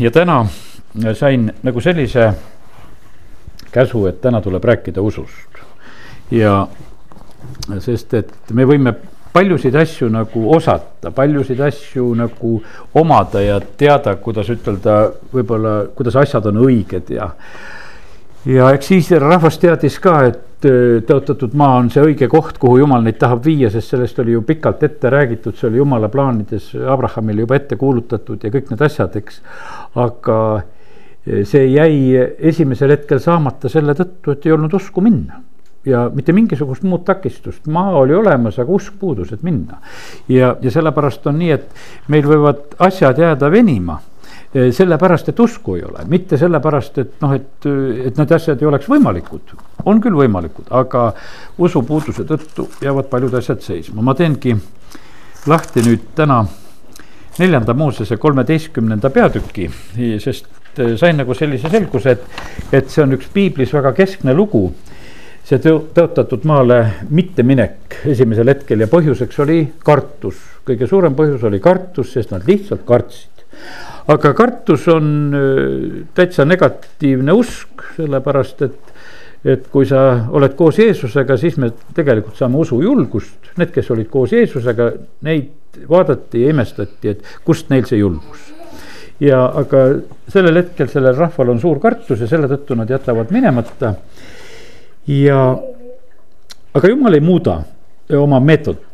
ja täna sain nagu sellise käsu, et täna tuleb rääkida usust. ja sest, et me võime paljusid asju nagu osata, paljusid asju nagu omada ja teada, kuidas ütelda, võib-olla, kuidas asjad on õiged ja. Ja eks Iisraeli rahvas teadis ka, et äh, tõotatud maa on see õige koht, kuhu jumal neid tahab viia, sest sellest oli ju pikalt ette räägitud, see oli jumala plaanides Abrahamile juba ette kuulutatud ja kõik need asjad, eks. aga äh, see jäi esimesel hetkel saamata selle tõttu, et ei olnud usku minna ja mitte mingisugust muud takistust, maa oli olemas, aga usk puudus, et minna. ja, ja sellepärast on nii, et meil võivad asjad jääda venima sellepärast, et usku ei ole, mitte sellepärast, et noh, et, et need asjad ei oleks võimalikud. on küll võimalikud, aga usupuuduse tõttu jäävad paljud asjad seisma, ma teengi lahti nüüd täna neljanda Moosese kolmeteistkümnenda peatüki, sest sain nagu sellise selguse, et, et see on üks piiblis väga keskne lugu see tõotatud maale mitteminek esimesel hetkel ja põhjuseks oli kartus. kõige suurem põhjus oli kartus, sest nad lihtsalt kartsid. Aga kartus on äh, täitsa negatiivne usk, sellepärast et, et kui sa oled koos Jeesusega, siis me tegelikult saame usujulgust. Need, kes olid koos Jeesusega, neid vaadati ja imestati, et kust neil see julgus ja aga sellel hetkel sellel rahval on suur kartus ja selle tõttu nad jätavad minemata ja, aga jumal ei muuda oma meetodit.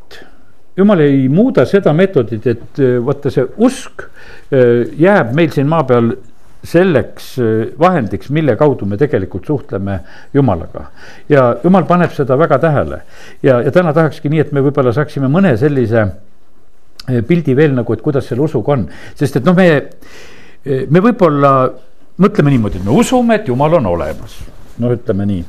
Jumal ei muuda seda meetodit, et äh, vaata see usk äh, jääb meil siin maa peal selleks äh, vahendiks, mille kaudu me tegelikult suhtleme Jumalaga. ja Jumal paneb seda väga tähele. Ja, ja täna tahakski nii, et me võib-olla saaksime mõne sellise pildi veel nagu, et kuidas selle usuga on, sest et noh, me, me võib-olla mõtleme niimoodi, et me usume, et Jumal on olemas, no ütleme nii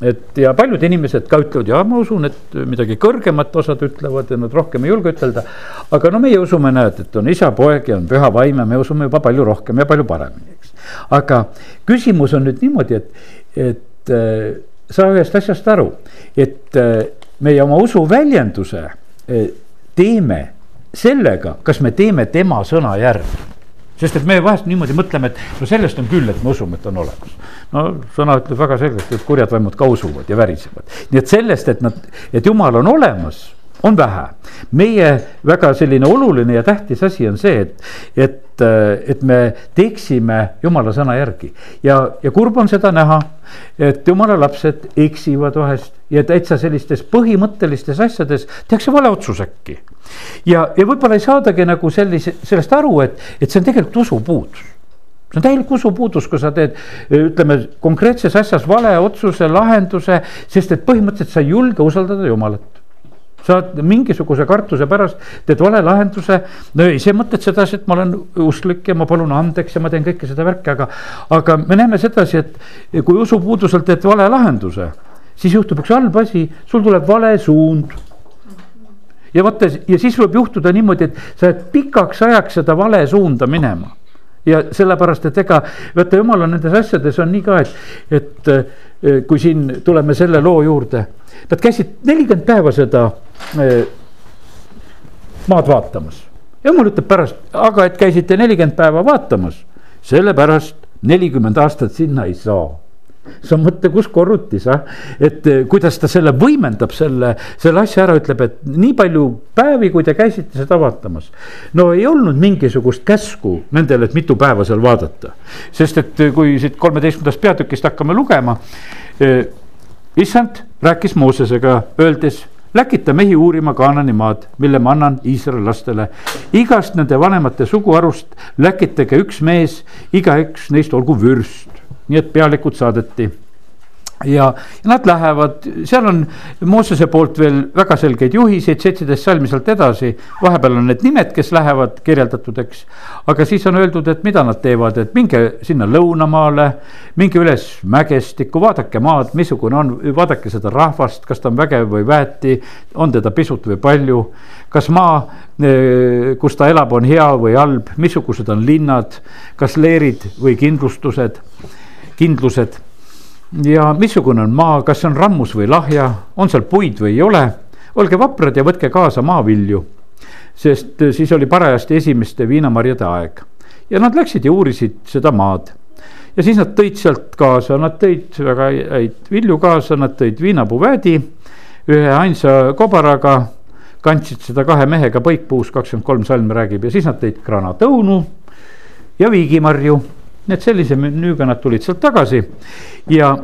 et ja paljud inimesed ka ütlevad, ja ma usun, et midagi kõrgemat osad ütlevad ja nad rohkem ei julge ütelda. aga no meie usume, näed, et on isa, poeg ja on püha vaim ja me usume juba palju rohkem ja palju paremini, eks. aga küsimus on nüüd niimoodi, et, et äh, saa ühest asjast aru, et äh, meie oma usu väljenduse äh, teeme sellega, kas me teeme tema sõna järgi sest et me vahest niimoodi mõtleme, et no sellest on küll, et me usume, et on olemas. no sõna ütleb väga selgelt, et kurjad vaimud ka usuvad ja värisevad. nii et sellest, et nad, et jumal on olemas, on vähe. meie väga selline oluline ja tähtis asi on see, et, et, et me teeksime jumala sõna järgi. ja, ja kurb on seda näha, et jumala lapsed eksivad vahest ja täitsa sellistes põhimõttelistes asjades tehakse vale otsus äkki. ja, ja võib-olla ei saadagi nagu sellise, sellest aru, et, et see on tegelikult usupuudus see on täielik usupuudus, kui sa teed, ütleme konkreetses asjas vale otsuse, lahenduse, sest et põhimõtteliselt sa ei julge usaldada Jumalat sa mingisuguse kartuse pärast, teed vale lahenduse. no ei, see mõtled sedasi, et ma olen usklik ja ma palun andeks ja ma teen kõike seda värki, aga, aga me näeme sedasi, et kui usupuudusel teed vale lahenduse siis juhtub üks halb asi, sul tuleb vale suund. ja vaata ja siis võib juhtuda niimoodi, et sa jääd pikaks ajaks seda vale suunda minema. ja sellepärast, et ega vaata jumal on nendes asjades on nii ka, et, et eh, kui siin tuleme selle loo juurde, nad käisid nelikümmend päeva seda eh, maad vaatamas. jumal ütleb pärast, aga et käisite nelikümmend päeva vaatamas, sellepärast nelikümmend aastat sinna ei saa sa mõtle, kus korrutis, ah, et eh, kuidas ta selle võimendab, selle, selle asja ära, ütleb, et nii palju päevi, kui te käisite seda vaatamas. no ei olnud mingisugust käsku nendele, et mitu päeva seal vaadata. sest et eh, kui siit kolmeteistkümnendast peatükist hakkame lugema. Issand rääkis Moosesega, öeldes läkita mehi uurima Kaanani maad, mille ma annan Iisraeli lastele. igast nende vanemate suguharust läkitage üks mees, igaüks neist olgu vürst nii et pealikud saadeti ja, nad lähevad, seal on Moosese poolt veel väga selgeid juhiseid, seitseteist salmi sealt edasi. vahepeal on need nimed, kes lähevad kirjeldatud, eks. aga siis on öeldud, et mida nad teevad, et minge sinna lõunamaale. minge üles mägestikku, vaadake maad, missugune on, vaadake seda rahvast, kas ta on vägev või väeti. on teda pisut või palju, kas maa, eh, kus ta elab, on hea või halb, missugused on linnad, kas leerid või kindlustused kindlused. Ja missugune on maa, kas see on rammus või lahja, on seal puid või ei ole. olge vaprad ja võtke kaasa maavilju, sest siis oli parajasti esimeste viinamarjade aeg ja nad läksid ja uurisid seda maad ja siis nad tõid sealt kaasa, nad tõid väga häid vilju kaasa, nad tõid viinapuuväädi ühe ainsa kobaraga kandsid seda kahe mehega põikpuus, kakskümmend kolm salm räägib ja siis nad tõid granatõunu ja viigimarju. Need sellise menüüga nad tulid sealt tagasi ja,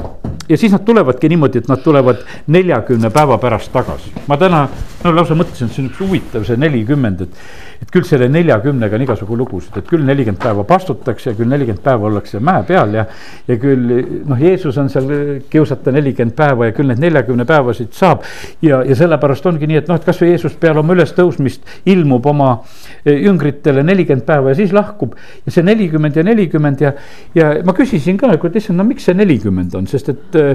ja siis nad tulevadki niimoodi, et nad tulevad neljakümne päeva pärast tagasi. ma täna no lausa mõtlesin, et see on üks huvitav, see nelikümmend, et et küll selle neljakümnega on igasugu lugusid, et küll nelikümmend päeva pastutakse ja küll nelikümmend päeva ollakse mäe peal ja. ja küll noh, Jeesus on seal kiusata nelikümmend päeva ja küll neid neljakümne päevasid saab. ja, ja sellepärast ongi nii, et noh, et kasvõi Jeesus peale oma ülestõusmist ilmub oma e, jüngritele nelikümmend päeva ja siis lahkub. ja see nelikümmend ja nelikümmend ja, ja ma küsisin ka, et issand, no miks see nelikümmend on, sest et ta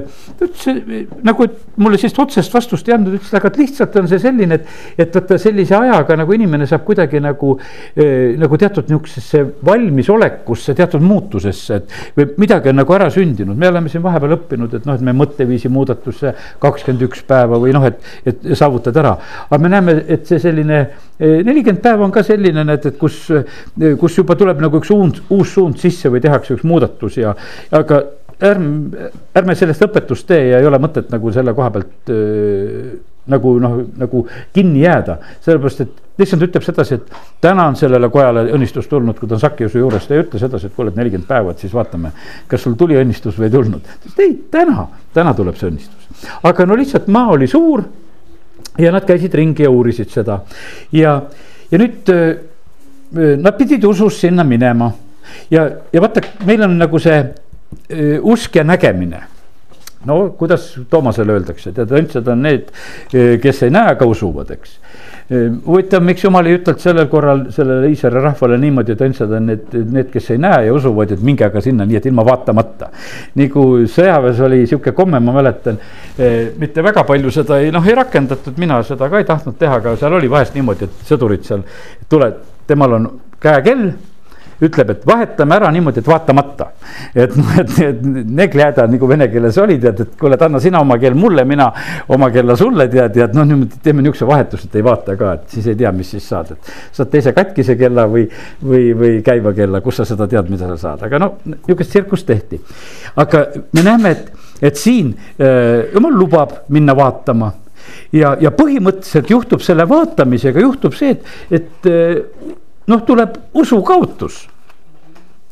ütles nagu, et mulle sellist otsest vastust ei andnud, ütles, aga et lihtsalt on see selline, et, et vaata sellise ajaga nagu inimene saab kuidagi nagu eh,, nagu teatud niisugusesse valmisolekusse, teatud muutusesse, et või midagi on nagu ära sündinud, me oleme siin vahepeal õppinud, et noh, et me mõtteviisi muudatusse kakskümmend üks päeva või noh, et, et saavutad ära. aga me näeme, et see selline nelikümmend päeva on ka selline, näed, et kus, kus juba tuleb nagu üks uus, uus suund sisse või tehakse üks muudatus ja, aga ärme, ärme sellest õpetust tee ja ei ole mõtet nagu selle koha pealt äh, nagu noh, nagu kinni jääda. sellepärast, et lihtsalt ütleb sedasi, et täna on sellele kojale õnnistus tulnud, kui ta on Sakkiuse juures, ta ei ütle sedasi, et kuule, et nelikümmend päeva, et siis vaatame, kas sul tuli õnnistus või ei tulnud. ei, täna, täna tuleb see õnnistus. aga no lihtsalt maa oli suur ja nad käisid ringi ja uurisid seda ja, ja nüüd nad pidid usust sinna minema ja, ja vaata, meil on nagu see usk ja nägemine no kuidas Toomasele öeldakse, tead õndsad on need, kes ei näe, aga usuvad, eks. huvitav, miks jumal ei ütelnud sellel korral sellele Iisraeli rahvale niimoodi, et õndsad on need, need, kes ei näe ja usuvad, et minge aga sinna, nii et ilma vaatamata. nagu sõjaväes oli sihuke komme, ma mäletan, mitte väga palju seda ei noh, ei rakendatud, mina seda ka ei tahtnud teha, aga seal oli vahest niimoodi, et sõdurid seal tuled, temal on käekell ütleb, et vahetame ära niimoodi, et vaatamata. et noh, et, et negljääda nagu vene keeles oli, tead, et kuule, et anna sina oma keel mulle, mina oma kella sulle tead, ja et noh, niimoodi teeme niisuguse vahetuse, et ei vaata ka, et siis ei tea, mis siis saad, et. saad teise katkise kella või, või, või käiva kella, kus sa seda tead, mida sa saad, aga no niisugust tsirkust tehti. aga me näeme, et, et siin äh, jumal lubab minna vaatama ja, ja põhimõtteliselt juhtub selle vaatamisega, juhtub see, et, et äh, noh, tuleb usukaotus.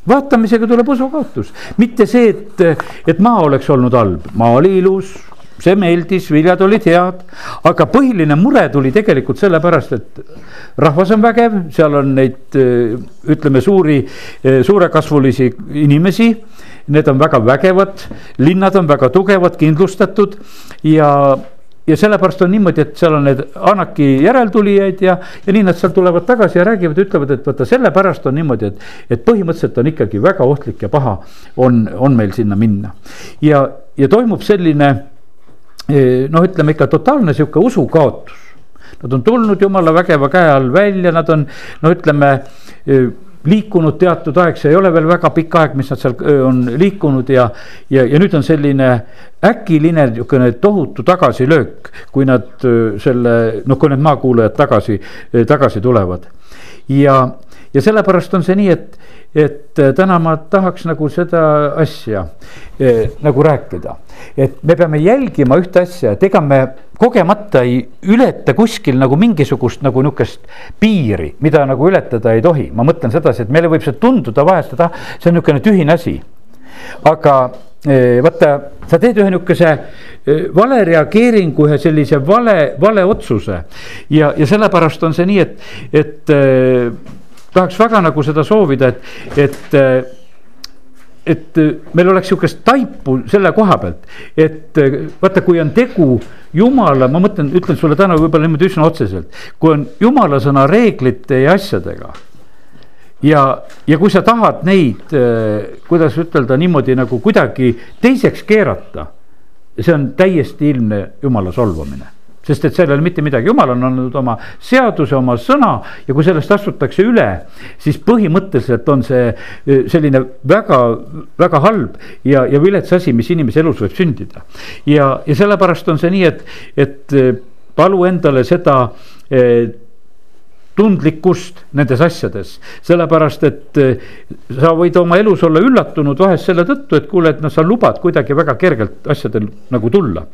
Vaatamisega tuleb usukaotus, mitte see, et, et maa oleks olnud halb, maa oli ilus, see meeldis, viljad olid head. aga põhiline mure tuli tegelikult sellepärast, et rahvas on vägev, seal on neid ütleme suuri, suurekasvulisi inimesi. Need on väga vägevad, linnad on väga tugevad, kindlustatud. Ja ja sellepärast on niimoodi, et seal on need Anaki järeltulijaid ja, ja nii nad sealt tulevad tagasi ja räägivad, ütlevad, et vaata sellepärast on niimoodi, et, et põhimõtteliselt on ikkagi väga ohtlik ja paha on, on meil sinna minna. ja, ja toimub selline eh, noh, ütleme ikka totaalne sihuke usukaotus. Nad on tulnud jumala vägeva käe all välja, nad on no ütleme eh, liikunud teatud aeg, see ei ole veel väga pikk aeg, mis nad seal on liikunud ja, ja, ja nüüd on selline äkiline niisugune tohutu tagasilöök, kui nad selle, noh, kui need maakuulajad tagasi, tagasi tulevad. ja, ja sellepärast on see nii, et, et täna ma tahaks nagu seda asja eh, nagu rääkida. et me peame jälgima ühte asja, et ega me kogemata ei ületa kuskil nagu mingisugust nagu nihukest piiri, mida nagu ületada ei tohi. ma mõtlen sedasi, et meile võib see tunduda vahest, et ah, see on niisugune tühine asi. aga eh, vaata, sa teed ühe nihukese eh, vale reageeringu, ühe sellise vale, vale otsuse. ja, ja sellepärast on see nii, et, et eh, tahaks väga nagu seda soovida, et, et et meil oleks sihukest taipu selle koha pealt, et vaata, kui on tegu jumala, ma mõtlen, ütlen sulle täna võib-olla niimoodi üsna otseselt, kui on jumala sõna reeglite ja asjadega. ja, ja kui sa tahad neid, kuidas ütelda niimoodi nagu kuidagi teiseks keerata, see on täiesti ilmne jumala solvamine sest et seal ei ole mitte midagi, jumal on andnud oma seaduse, oma sõna ja kui sellest astutakse üle, siis põhimõtteliselt on see selline väga, väga halb ja, ja vilets asi, mis inimese elus võib sündida. ja, ja sellepärast on see nii, et, et palu endale seda tundlikkust nendes asjades, sellepärast et eh, sa võid oma elus olla üllatunud vahest selle tõttu, et kuule, et noh, sa lubad kuidagi väga kergelt asjadel nagu tulla.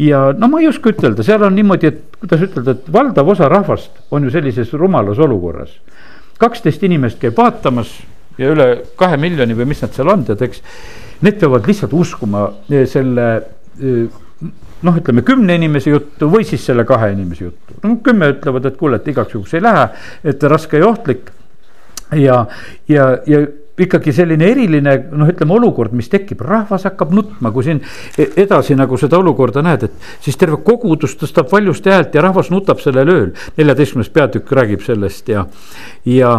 ja no ma ei oska ütelda, seal on niimoodi, et kuidas ütelda, et valdav osa rahvast on ju sellises rumalas olukorras. kaksteist inimest käib vaatamas ja üle kahe miljoni või mis nad seal on, tead, eks. Need peavad lihtsalt uskuma eh, selle eh, noh, ütleme kümne inimese juttu või siis selle kahe inimese juttu. no kümme ütlevad, et kuule, et igaks juhuks ei lähe, et raske ja ohtlik. ja, ja, ja ikkagi selline eriline noh, ütleme olukord, mis tekib, rahvas hakkab nutma, kui siin e-, edasi nagu seda olukorda näed, et siis terve kogudus tõstab valjusti häält ja rahvas nutab sellel ööl. neljateistkümnes peatükk räägib sellest ja, ja,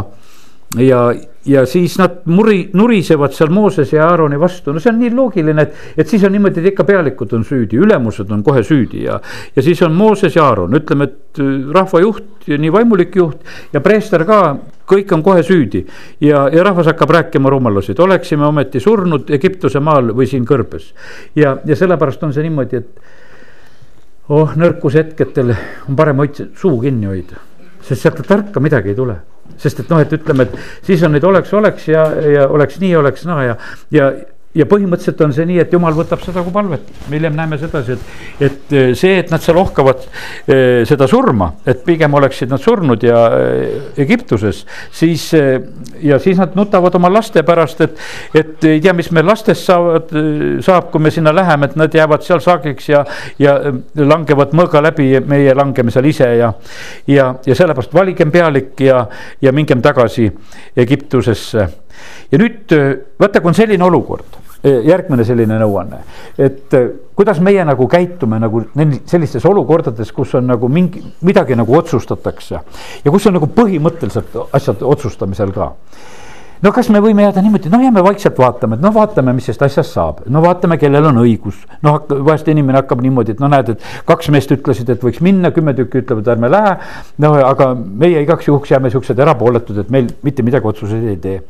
ja ja siis nad muri, nurisevad seal Moosese ja Aaroni vastu, no see on nii loogiline, et, et siis on niimoodi, et ikka pealikud on süüdi, ülemused on kohe süüdi ja. ja siis on Mooses ja Aaron, ütleme, et äh, rahvajuht nii vaimulik juht ja preester ka, kõik on kohe süüdi. ja, ja rahvas hakkab rääkima rumalusi, et oleksime ometi surnud Egiptuse maal või siin kõrbes. ja, ja sellepärast on see niimoodi, et oh, nõrkushetkedel on parem hoida, suu kinni hoida, sest sealt tarka midagi ei tule sest et noh, et ütleme, et siis on neid oleks, oleks ja, ja oleks nii, oleks naa ja, ja ja põhimõtteliselt on see nii, et jumal võtab seda kui palvet, me hiljem näeme sedasi, et, et eh, see, et nad seal ohkavad eh, seda surma, et pigem oleksid nad surnud ja eh, Egiptuses, siis ja siis nad nutavad oma laste pärast, et, et ei tea, mis meil lastest saavad, saab, kui me sinna läheme, et nad jäävad seal saagiks ja, ja langevad mõõga läbi, meie langeme seal ise ja, ja, ja sellepärast valigem pealik ja, ja mingem tagasi Egiptusesse. ja nüüd vaata, kui on selline olukord järgmine selline nõuanne, et äh, kuidas meie nagu käitume nagu sellistes olukordades, kus on nagu mingi, midagi nagu otsustatakse? Ja kus on nagu põhimõtteliselt asjad otsustamisel ka no kas me võime jääda niimoodi, no jääme vaikselt vaatama, et no vaatame, mis sellest asjast saab, no vaatame, kellel on õigus. noh, vahest inimene hakkab niimoodi, et no näed, et kaks meest ütlesid, et võiks minna, kümme tükki ütlevad, ärme lähe. no aga meie igaks juhuks jääme siuksed erapooletud, et meil mitte midagi otsuseid ei tee.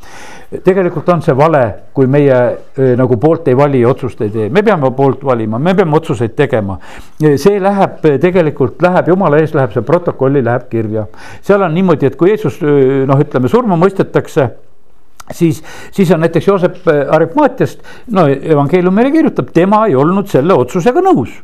tegelikult on see vale, kui meie eh, nagu poolt ei vali ja otsust ei tee, me peame poolt valima, me peame otsuseid tegema. see läheb tegelikult läheb jumala ees, läheb see protokolli, läheb kirja. seal on niimoodi, et kui Jeesus noh, ütleme surma mõistetakse siis, siis on näiteks Joosep äh, Aripmaatiast, no evangeelium meile kirjutab, tema ei olnud selle otsusega nõus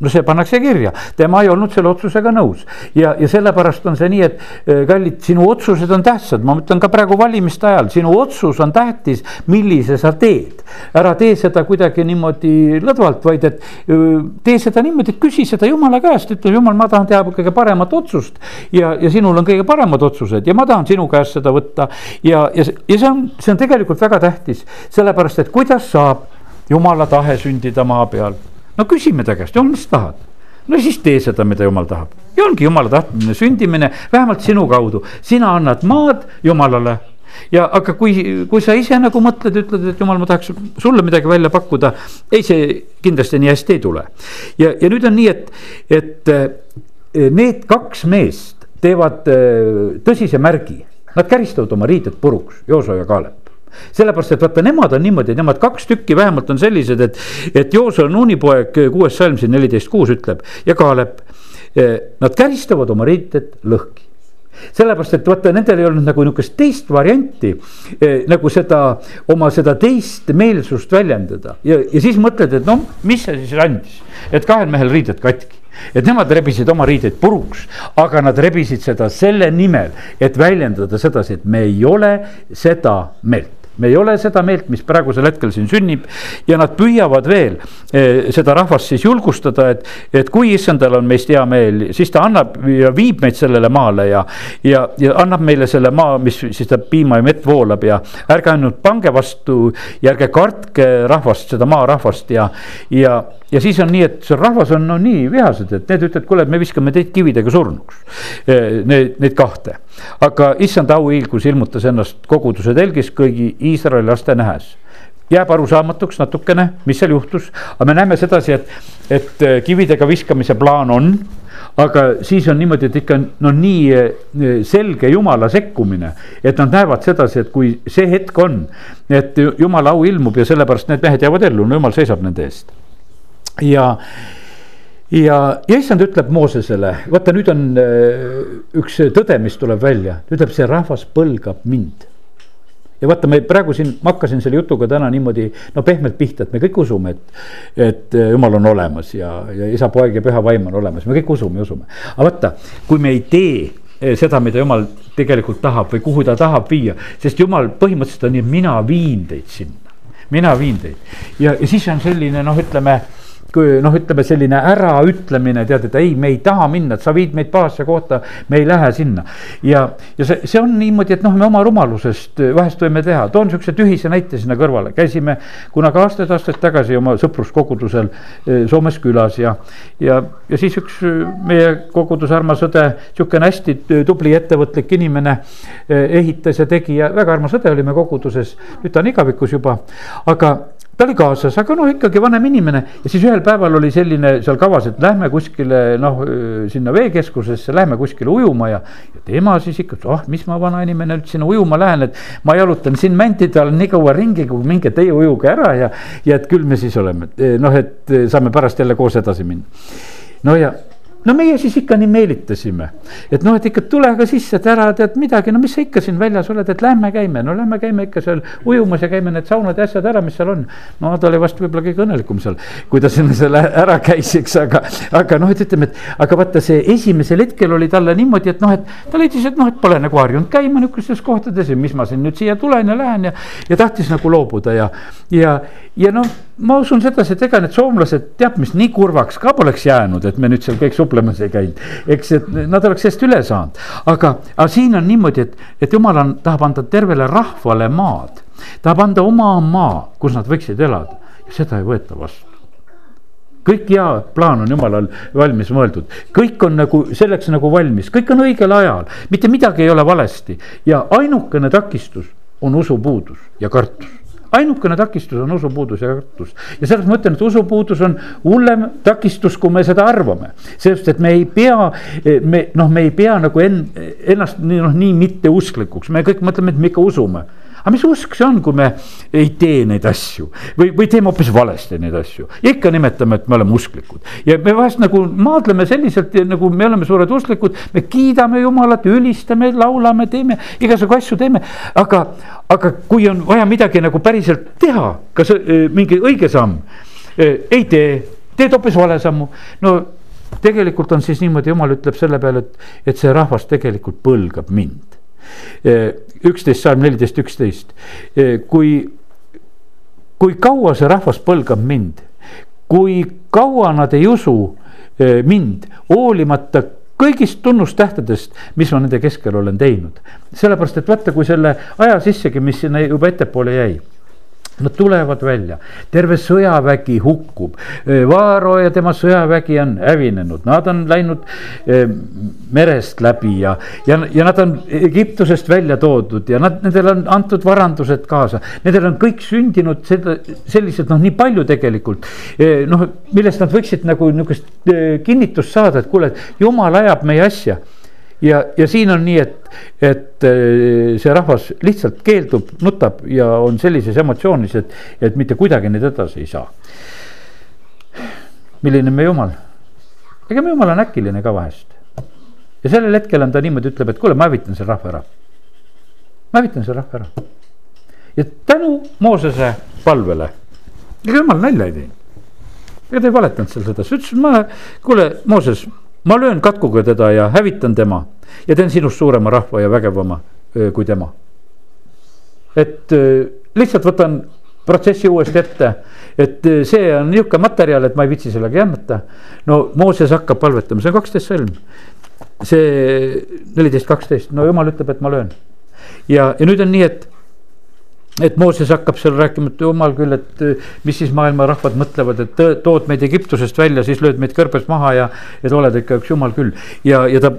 no see pannakse kirja, tema ei olnud selle otsusega nõus. Ja, ja sellepärast on see nii, et äh, kallid, sinu otsused on tähtsad, ma mõtlen ka praegu valimiste ajal, sinu otsus on tähtis, millise sa teed. ära tee seda kuidagi niimoodi lõdvalt, vaid et äh, tee seda niimoodi, et küsi seda jumala käest, ütle jumal, ma tahan teha kõige paremat otsust. ja, ja sinul on kõige paremad otsused. Ja ma tahan sinu käest seda võtta. Ja, ja, ja see on, see on tegelikult väga tähtis, sellepärast et kuidas saab jumala tahe sündida maa peal no küsime ta käest, jumal, mis tahad? no siis tee seda, mida jumal tahab ja ongi jumala tahtmine sündimine, vähemalt sinu kaudu, sina annad maad jumalale ja aga kui, kui sa ise nagu mõtled, ütled, et jumal, ma tahaks sulle midagi välja pakkuda. ei, see kindlasti nii hästi ei tule. ja, ja nüüd on nii, et, et eh, need kaks meest teevad eh, tõsise märgi, nad käristavad oma riided puruks, Jooso ja Kaalep sellepärast, et vaata, nemad on niimoodi, nemad kaks tükki vähemalt on sellised, et, et Jooso Nuni poeg, kuues salm siin neliteist kuus ütleb ja Kaalep. Eh, nad käristavad oma riited lõhki. Sellepärast, et vaata, nendel ei olnud nagu nihukest teist varianti eh, nagu seda oma seda teist meelsust väljendada. Ja, ja siis mõtled, et noh, mis see siis andis, et kahel mehel riided katki. Et nemad rebisid oma riideid puruks, aga nad rebisid seda selle nimel, et väljendada sedasi, et me ei ole seda meelt me ei ole seda meelt, mis praegusel hetkel siin sünnib ja nad püüavad veel eh, seda rahvast siis julgustada, et, et kui issandal on meist hea meel, siis ta annab ja viib meid sellele maale ja, ja, ja annab meile selle maa, mis siis ta piima ja mett voolab ja ärge ainult pange vastu ja ärge kartke rahvast, seda maarahvast ja, ja ja siis on nii, et see rahvas on no nii vihased, et need ütlevad, kuule, me viskame teid kividega surnuks. Need, neid kahte, aga issand auhiilgus ilmutas ennast koguduse telgis kõigi Iisraeli laste nähes. Jääb arusaamatuks natukene, mis seal juhtus, aga me näeme sedasi, et, et eh, kividega viskamise plaan on aga siis on niimoodi, et ikka no nii eh, selge jumala sekkumine, et nad näevad sedasi, et kui see hetk on, et jumala au ilmub ja sellepärast need mehed jäävad ellu, no jumal seisab nende eest ja ja, ja issand ütleb Moosesele, vaata nüüd on äh, üks tõde, mis tuleb välja, ütleb see rahvas põlgab mind. Ja vaata, me praegu siin, ma hakkasin selle jutuga täna niimoodi no pehmelt pihta, et me kõik usume, et, et äh, jumal on olemas ja, ja isa, poeg ja püha vaim on olemas, me kõik usume usume. aga vaata, kui me ei tee äh, seda, mida jumal tegelikult tahab või kuhu ta tahab viia, sest jumal põhimõtteliselt on nii, mina viin teid sinna, mina viin teid. Ja, ja siis on selline noh, ütleme kui noh, ütleme selline äraütlemine, tead, et ei, me ei taha minna, et sa viid meid pahasse kohta, me ei lähe sinna. ja, ja see, see on niimoodi, et noh, me oma rumalusest vahest võime teha, toon sihukese tühise näite sinna kõrvale, käisime kunagi aastaid-aastaid tagasi oma sõpruskogudusel eh, Soomes külas ja, ja, ja siis üks eh, meie koguduse armas õde, sihukene hästi tubli ettevõtlik inimene eh, ehitas ja tegi ja väga armas õde oli me koguduses, nüüd ta on igavikus juba, aga ta oli kaasas, aga noh, ikkagi vanem inimene ja siis ühel päeval oli selline seal kavas, et lähme kuskile noh, sinna veekeskusesse, lähme kuskile ujuma ja. ja tema siis ikka, ah, mis ma vana inimene nüüd sinna ujuma lähen, et ma jalutan siin mäntide all nii kaua ringi, kui minge teie ujuge ära ja. ja et küll me siis oleme, noh, et saame pärast jälle koos edasi minna. no ja no meie siis ikka nii meelitasime, et noh, et ikka tule ka sisse, et ära tead midagi, no mis sa ikka siin väljas oled, et lähme käime, no lähme käime ikka seal ujumas ja käime need saunad ja asjad ära, mis seal on. no ta oli vast võib-olla kõige õnnelikum seal, kui ta sinna selle ära käis, eks, aga, aga noh, et ütleme, et aga vaata, see esimesel hetkel oli talle niimoodi, et noh, et ta leidis, et noh, et pole nagu harjunud käima niisugustes kohtades ja mis ma siin nüüd siia tulen ja lähen ja, ja tahtis nagu loobuda ja, ja, ja noh ma usun sedasi, et ega need soomlased teab, mis nii kurvaks ka poleks jäänud, et me nüüd seal kõik suplemas ei käinud. eks, et nad oleks sellest üle saanud, aga, aga siin on niimoodi, et, et jumal on, tahab anda tervele rahvale maad. tahab anda oma maa, kus nad võiksid elada. Ja seda ei võeta vastu. Kõik hea plaan on jumalal valmis mõeldud, kõik on nagu selleks nagu valmis, kõik on õigel ajal, mitte midagi ei ole valesti. Ja ainukene takistus on usupuudus ja kartus ainukene takistus on usupuudus ja kartus. ja sellepärast ma ütlen, et usupuudus on hullem takistus, kui me seda arvame. sest et me ei pea, me noh, me ei pea nagu en, ennast nii noh, nii mitteusklikuks, me kõik mõtleme, et me ikka usume aga mis usk see on, kui me ei tee neid asju? Või, või teeme hoopis valesti neid asju. ikka nimetame, et me oleme usklikud. Ja me vahest nagu maadleme selliselt, nagu me oleme suured usklikud, me kiidame Jumalat, ülistame, laulame, teeme igasugu asju teeme, aga, aga kui on vaja midagi nagu päriselt teha, kas äh, mingi õige samm äh,, ei tee, teed hoopis vale sammu, no tegelikult on siis niimoodi, jumal ütleb selle peale, et, et see rahvas tegelikult põlgab mind üksteist, salm neliteist, üksteist. kui, kui kaua see rahvas põlgab mind, kui kaua nad ei usu mind, hoolimata kõigist tunnustähtedest, mis ma nende keskel olen teinud. sellepärast, et vaata, kui selle aja sissegi, mis sinna juba ettepoole jäi Nad tulevad välja, terve sõjavägi hukkub, Vaaro ja tema sõjavägi on hävinenud, nad on läinud merest läbi ja, ja, ja nad on Egiptusest välja toodud ja nad, nendele on antud varandused kaasa. Nendel on kõik sündinud seda, sellised noh, nii palju tegelikult noh, millest nad võiksid nagu niisugust kinnitust saada, et kuule, et jumal ajab meie asja ja, ja siin on nii, et, et äh, see rahvas lihtsalt keeldub, nutab ja on sellises emotsioonis, et, et mitte kuidagi neid edasi ei saa. milline meie jumal? ega meie jumal on äkiline ka vahest. ja sellel hetkel on ta niimoodi, ütleb, et kuule, ma hävitan selle rahva ära. ma hävitan selle rahva ära. ja tänu Moosese palvele, ega jumal nalja ei teinud. ega ta ei valetanud seal sedasi, ütles, ma, kuule, Mooses ma löön katkuga teda ja hävitan tema ja teen sinust suurema rahva ja vägevama kui tema. et lihtsalt võtan protsessi uuesti ette, et see on niisugune materjal, et ma ei viitsi sellega jämmata. no Mooses hakkab palvetama, see on kaksteist sõlm. see neliteist, kaksteist, no jumal ütleb, et ma löön. ja, ja nüüd on nii, et et Mooses hakkab seal rääkima, et jumal küll, et eh, mis siis maailma rahvad mõtlevad, et tood meid Egiptusest välja, siis lööd meid kõrbes maha ja. et oled ikka üks jumal küll ja, ja ta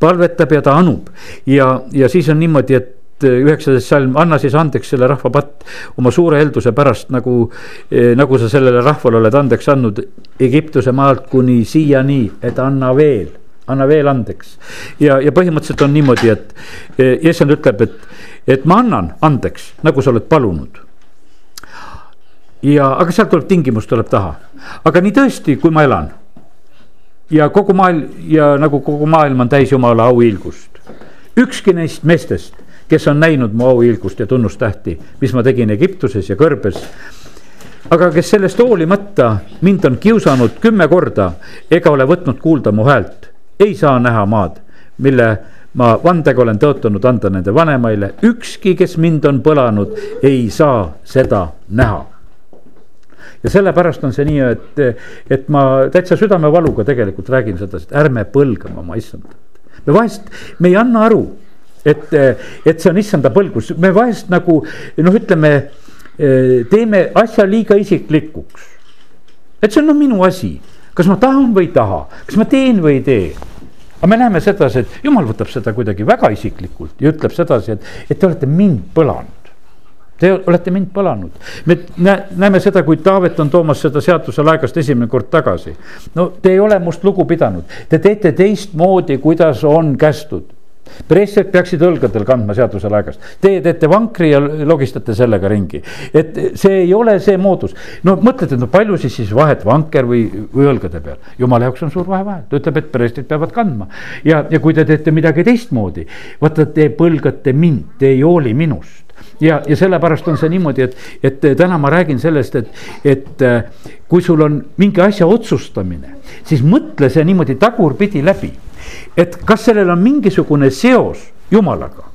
palvetab ja ta anub ja, ja siis on niimoodi, et üheksateist salm, anna siis andeks selle rahva patt oma suure helduse pärast, nagu eh,, nagu sa sellele rahvale oled andeks andnud Egiptuse maalt kuni siiani, et anna veel, anna veel andeks. ja, ja põhimõtteliselt on niimoodi, et issand ütleb, et et ma annan andeks, nagu sa oled palunud. ja, aga sealt tuleb tingimus tuleb taha, aga nii tõesti, kui ma elan, ja kogu maailm ja nagu kogu maailm on täis jumala auhiilgust. ükski neist meestest, kes on näinud mu auhiilgust ja tunnustähti, mis ma tegin Egiptuses ja kõrbes. aga kes sellest hoolimata mind on kiusanud kümme korda ega ole võtnud kuulda mu häält, ei saa näha maad, mille ma vandega olen tõotanud anda nende vanemaile, ükski, kes mind on põlanud, ei saa seda näha. Ja sellepärast on see nii, et, et ma täitsa südamevaluga tegelikult räägin sedasi, et ärme põlgame oma issandat. me vahest, me ei anna aru, et, et see on issanda põlgus, me vahest nagu noh, ütleme, teeme asja liiga isiklikuks. et see on noh minu asi, kas ma tahan või ei taha, kas ma teen või ei tee aga me näeme sedasi, et jumal võtab seda kuidagi väga isiklikult ja ütleb sedasi, et, et te olete mind põlanud. Te olete mind põlanud, me näeme seda, kui Taavet on toomas seda seaduse laegast esimene kord tagasi. no te ei ole must lugu pidanud, te teete teistmoodi, kuidas on kästud preestrid peaksid õlgadel kandma seaduse laegast, teie teete vankri ja logistate sellega ringi. et see ei ole see moodus, no mõtlete, no palju siis siis vahet vanker või, või õlgade peal. jumala jaoks on suur vahe vahe, ta ütleb, et preestrid peavad kandma ja, ja kui te teete midagi teistmoodi, vaata, te põlgate mind, te ei hooli minust ja, ja sellepärast on see niimoodi, et, et täna ma räägin sellest, et, et äh, kui sul on mingi asja otsustamine, siis mõtle see niimoodi tagurpidi läbi. Et kas sellel on mingisugune seos jumalaga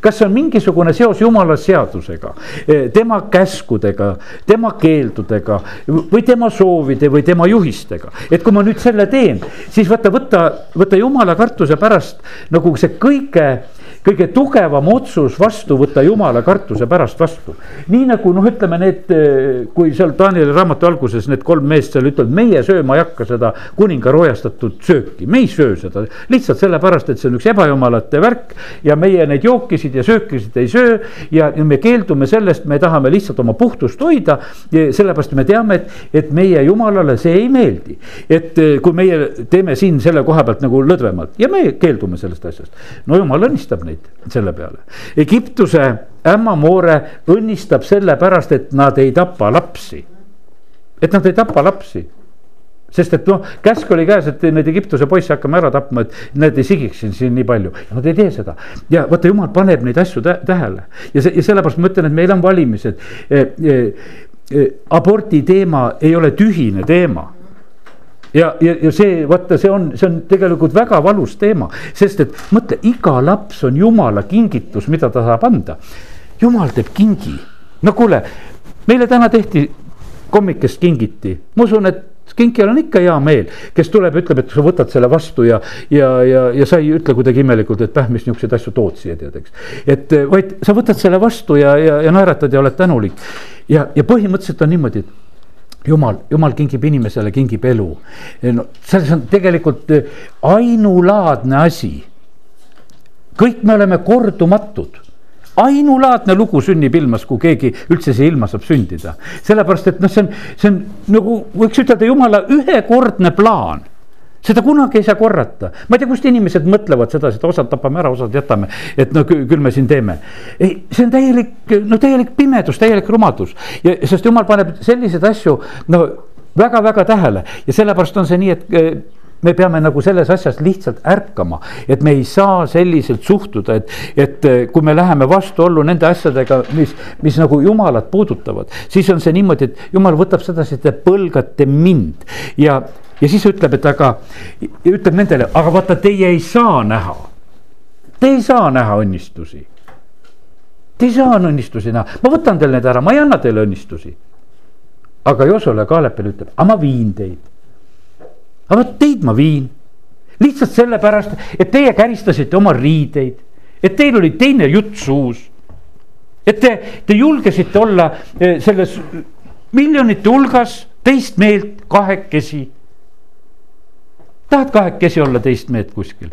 kas on mingisugune seos jumala seadusega, äh, tema käskudega, tema keeldudega või tema soovide või tema juhistega. et kui ma nüüd selle teen, siis vaata, võta, võta jumala kartuse pärast nagu see kõige kõige tugevam otsus vastu võtta jumala kartuse pärast vastu. nii nagu noh, ütleme need, kui seal Danieli raamatu alguses need kolm meest seal ütlevad, meie sööma ei hakka seda kuninga roojastatud sööki, me ei söö seda. lihtsalt sellepärast, et see on üks ebajumalate värk ja meie neid jookisid ja söökisid ei söö. ja, me keeldume sellest, me tahame lihtsalt oma puhtust hoida. sellepärast me teame, et, et meie jumalale see ei meeldi. et kui meie teeme siin selle koha pealt nagu lõdvemalt ja me keeldume sellest asjast, no jumal õnnistab neid neid selle peale. Egiptuse ämmamoore õnnistab sellepärast, et nad ei tapa lapsi. et nad ei tapa lapsi sest et noh, käsk oli käes, et neid Egiptuse poisse hakkame ära tapma, et need ei sigiks siin, siin nii palju nad ei tee seda. ja vaata, jumal paneb neid asju tähele ja see ja sellepärast ma ütlen, et meil on valimised eh,. Eh, eh, abordi teema ei ole tühine teema ja, ja, ja see, vaata, see on, see on tegelikult väga valus teema, sest et mõtle, iga laps on jumala kingitus, mida ta saab anda. jumal teeb kingi, no kuule, meile täna tehti kommikest kingiti, ma usun, et kinkijal on ikka hea meel, kes tuleb, ütleb, et sa võtad selle vastu ja, ja, ja, ja sa ei ütle kuidagi imelikult, et päh, mis niisuguseid asju tood siia tead, eks. et vaid sa võtad selle vastu ja, ja, ja naeratad ja oled tänulik. ja, ja põhimõtteliselt on niimoodi, et jumal, jumal kingib inimesele, kingib elu. no selles on tegelikult eh, ainulaadne asi. kõik me oleme kordumatud ainulaadne lugu sünnib ilmas, kui keegi üldse siia ilma saab sündida. sellepärast, et noh, see on, see on nagu võiks ütelda jumala ühekordne plaan seda kunagi ei saa korrata, ma ei tea, kust inimesed mõtlevad sedasi, et osad tapame ära, osad jätame, et no küll me siin teeme. ei, see on täielik, no täielik pimedus, täielik rumadus. Ja sest jumal paneb selliseid asju no väga-väga tähele. Ja sellepärast on see nii, et eh, me peame nagu selles asjas lihtsalt ärkama, et me ei saa selliselt suhtuda, et, et eh, kui me läheme vastuollu nende asjadega, mis, mis nagu jumalat puudutavad, siis on see niimoodi, et jumal võtab sedasi, et te põlgate mind. Ja ja siis ütleb, et aga, ütleb nendele, aga vaata, teie ei saa näha. Te ei saa näha õnnistusi. Te ei saa õnnistusi näha, ma võtan teil need ära, ma ei anna teile õnnistusi. aga Josole Kaalepile ütleb, aga ma viin teid. aga vot teid ma viin, lihtsalt sellepärast, et teie käristasite oma riideid, et teil oli teine jutt suus. et te, te julgesite olla eh, selles miljonite hulgas teist meelt kahekesi tahad kahekesi olla teist meelt kuskil?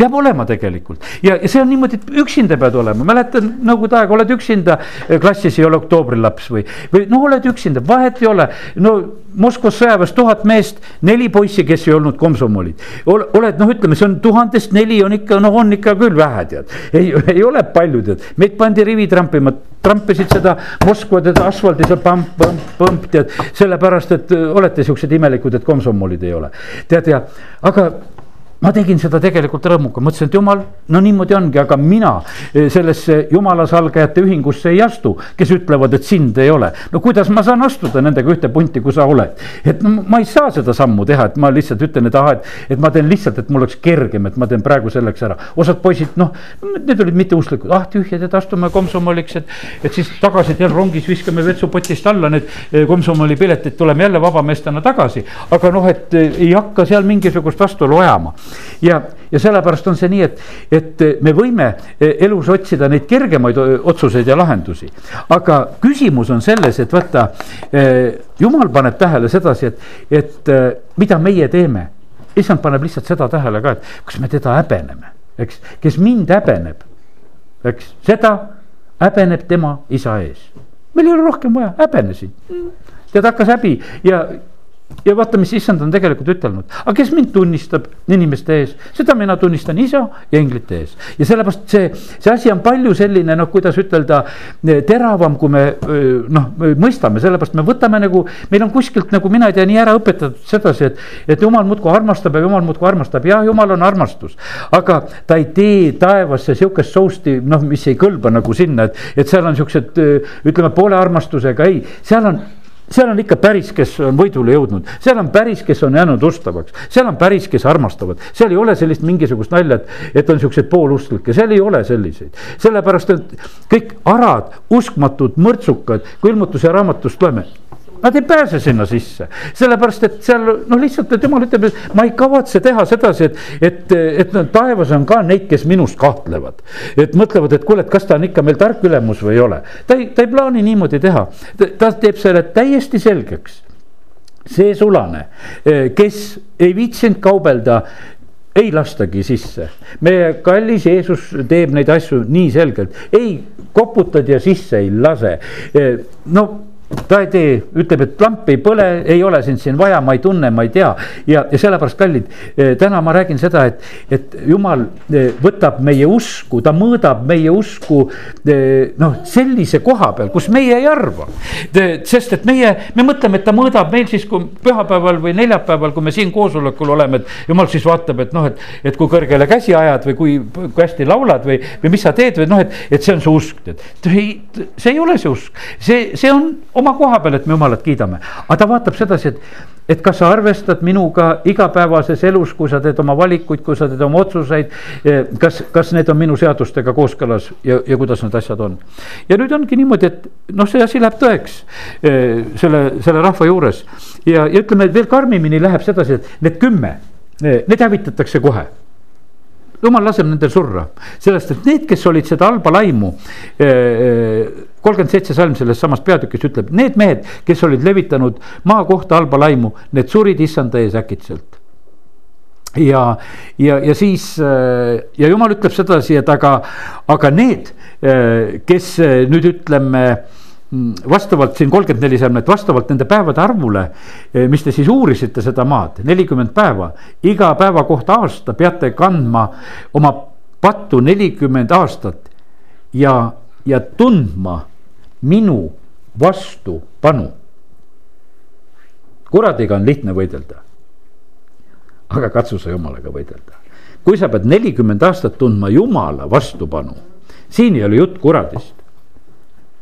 Peab olema tegelikult. Ja, ja see on niimoodi, et üksinda pead olema, mäletan nõukogude aega oled üksinda, klassis ei ole oktoobri-laps või, või no oled üksinda, vahet ei ole. no Moskvas sõjaväes tuhat meest, neli poissi, kes ei olnud komsomolid. oled noh, ütleme, see on tuhandest neli on ikka, noh, on ikka küll vähe tead, ei, ei ole palju tead, meid pandi rivi trampima. Trampisid seda Moskva tead asfaldi seal põmp, põmp, põmp tead, sellepärast et olete siuksed imelikud, et komsomolid ei ole. tead ja, aga ma tegin seda tegelikult rõõmuga, mõtlesin, et jumal, no niimoodi ongi, aga mina eh, sellesse jumala salgajate ühingusse ei astu, kes ütlevad, et sind ei ole. no kuidas ma saan astuda nendega ühte punti, kui sa oled, et no ma ei saa seda sammu teha, et ma lihtsalt ütlen, et ahah, et, et ma teen lihtsalt, et mul oleks kergem, et ma teen praegu selleks ära. osad poisid, noh, need olid mitteusklikud, ah tühjad, et astume komsomoliks, et, et siis tagasi jälle rongis viskame vetsupotist alla need eh, komsomoli piletid, tuleme jälle vabameestena tagasi. aga noh, et eh, ei hakka seal mingisugust vastuolu ajama ja, ja sellepärast on see nii, et, et me võime e, elus otsida neid kergemaid otsuseid ja lahendusi. aga küsimus on selles, et vaata, e, jumal paneb tähele sedasi, et, et e, mida meie teeme. issand paneb lihtsalt seda tähele ka, et kas me teda häbeneme, eks, kes mind häbeneb, eks, seda häbeneb tema isa ees. meil ei ole rohkem vaja, häbenesid tead, hakkas häbi ja, ja vaata, mis issand on tegelikult ütelnud, aga kes mind tunnistab inimeste ees, seda mina tunnistan isa ja inglite ees. ja sellepärast see, see asi on palju selline noh, kuidas ütelda, teravam, kui me noh, mõistame, sellepärast me võtame nagu, meil on kuskilt nagu mina ei tea, nii ära õpetatud sedasi, et, et jumal muudkui armastab ja jumal muudkui armastab, jah, jumal on armastus. aga ta ei tee taevasse sihukest sousti, noh, mis ei kõlba nagu sinna, et, et seal on siuksed ütleme poole armastusega, ei, seal on seal on ikka päris, kes on võidule jõudnud, seal on päris, kes on jäänud ustavaks, seal on päris, kes armastavad, seal ei ole sellist mingisugust nalja, et, et on siukseid poolusklikke, seal ei ole selliseid. sellepärast, et kõik arad, uskmatud, mõrtsukad, kui ilmutuse raamatust loeme Nad ei pääse sinna sisse, sellepärast et seal noh, lihtsalt, jumal ütleb, et ma ei kavatse teha sedasi, et, et, et no, taevas on ka neid, kes minust kahtlevad. et mõtlevad, et kuule, et kas ta on ikka meil tark ülemus või ei ole. ta ei, ta ei plaani niimoodi teha, ta teeb selle täiesti selgeks. see sulane, kes ei viitsinud kaubelda ei lastagi sisse. meie kallis Jeesus teeb neid asju nii selgelt, ei koputad ja sisse ei lase. no ta ei tee, ütleb, et lamp ei põle, ei ole sind siin vaja, ma ei tunne, ma ei tea. ja, ja sellepärast, kallid, eh, täna ma räägin seda, et, et jumal eh, võtab meie usku, ta mõõdab meie usku eh, noh, sellise koha peal, kus meie ei arva. sest et meie, me mõtleme, et ta mõõdab meil siis, kui pühapäeval või neljapäeval, kui me siin koosolekul oleme, et jumal siis vaatab, et noh, et, et kui kõrgele käsi ajad või kui, kui hästi laulad või, või mis sa teed või noh, et, et see on su usk, tead. see ei ole see usk, see, see on oma koha peal, et me jumalat kiidame, aga ta vaatab sedasi, et, et kas sa arvestad minuga igapäevases elus, kui sa teed oma valikuid, kui sa teed oma otsuseid. Eh, kas, kas need on minu seadustega kooskõlas ja, ja kuidas need asjad on. ja nüüd ongi niimoodi, et noh, see asi läheb tõeks eh, selle, selle rahva juures ja, ja ütleme, veel karmimini läheb sedasi, et need kümme, eh, need hävitatakse kohe jumal laseb nendel surra, sellest, et need, kes olid seda halba laimu kolmkümmend seitse salm sellest samast peatükist ütleb, need mehed, kes olid levitanud maa kohta halba laimu, need surid issanda ees äkitselt. ja, ja, ja siis ja jumal ütleb sedasi, et aga, aga need, kes nüüd ütleme vastavalt siin kolmkümmend neli salm, et vastavalt nende päevade arvule, mis te siis uurisite seda maad, nelikümmend päeva, iga päeva kohta aasta peate kandma oma pattu nelikümmend aastat ja, ja tundma minu vastupanu. kuradiga on lihtne võidelda. aga katsu sa jumalaga võidelda. kui sa pead nelikümmend aastat tundma jumala vastupanu, siin ei ole jutt kuradist.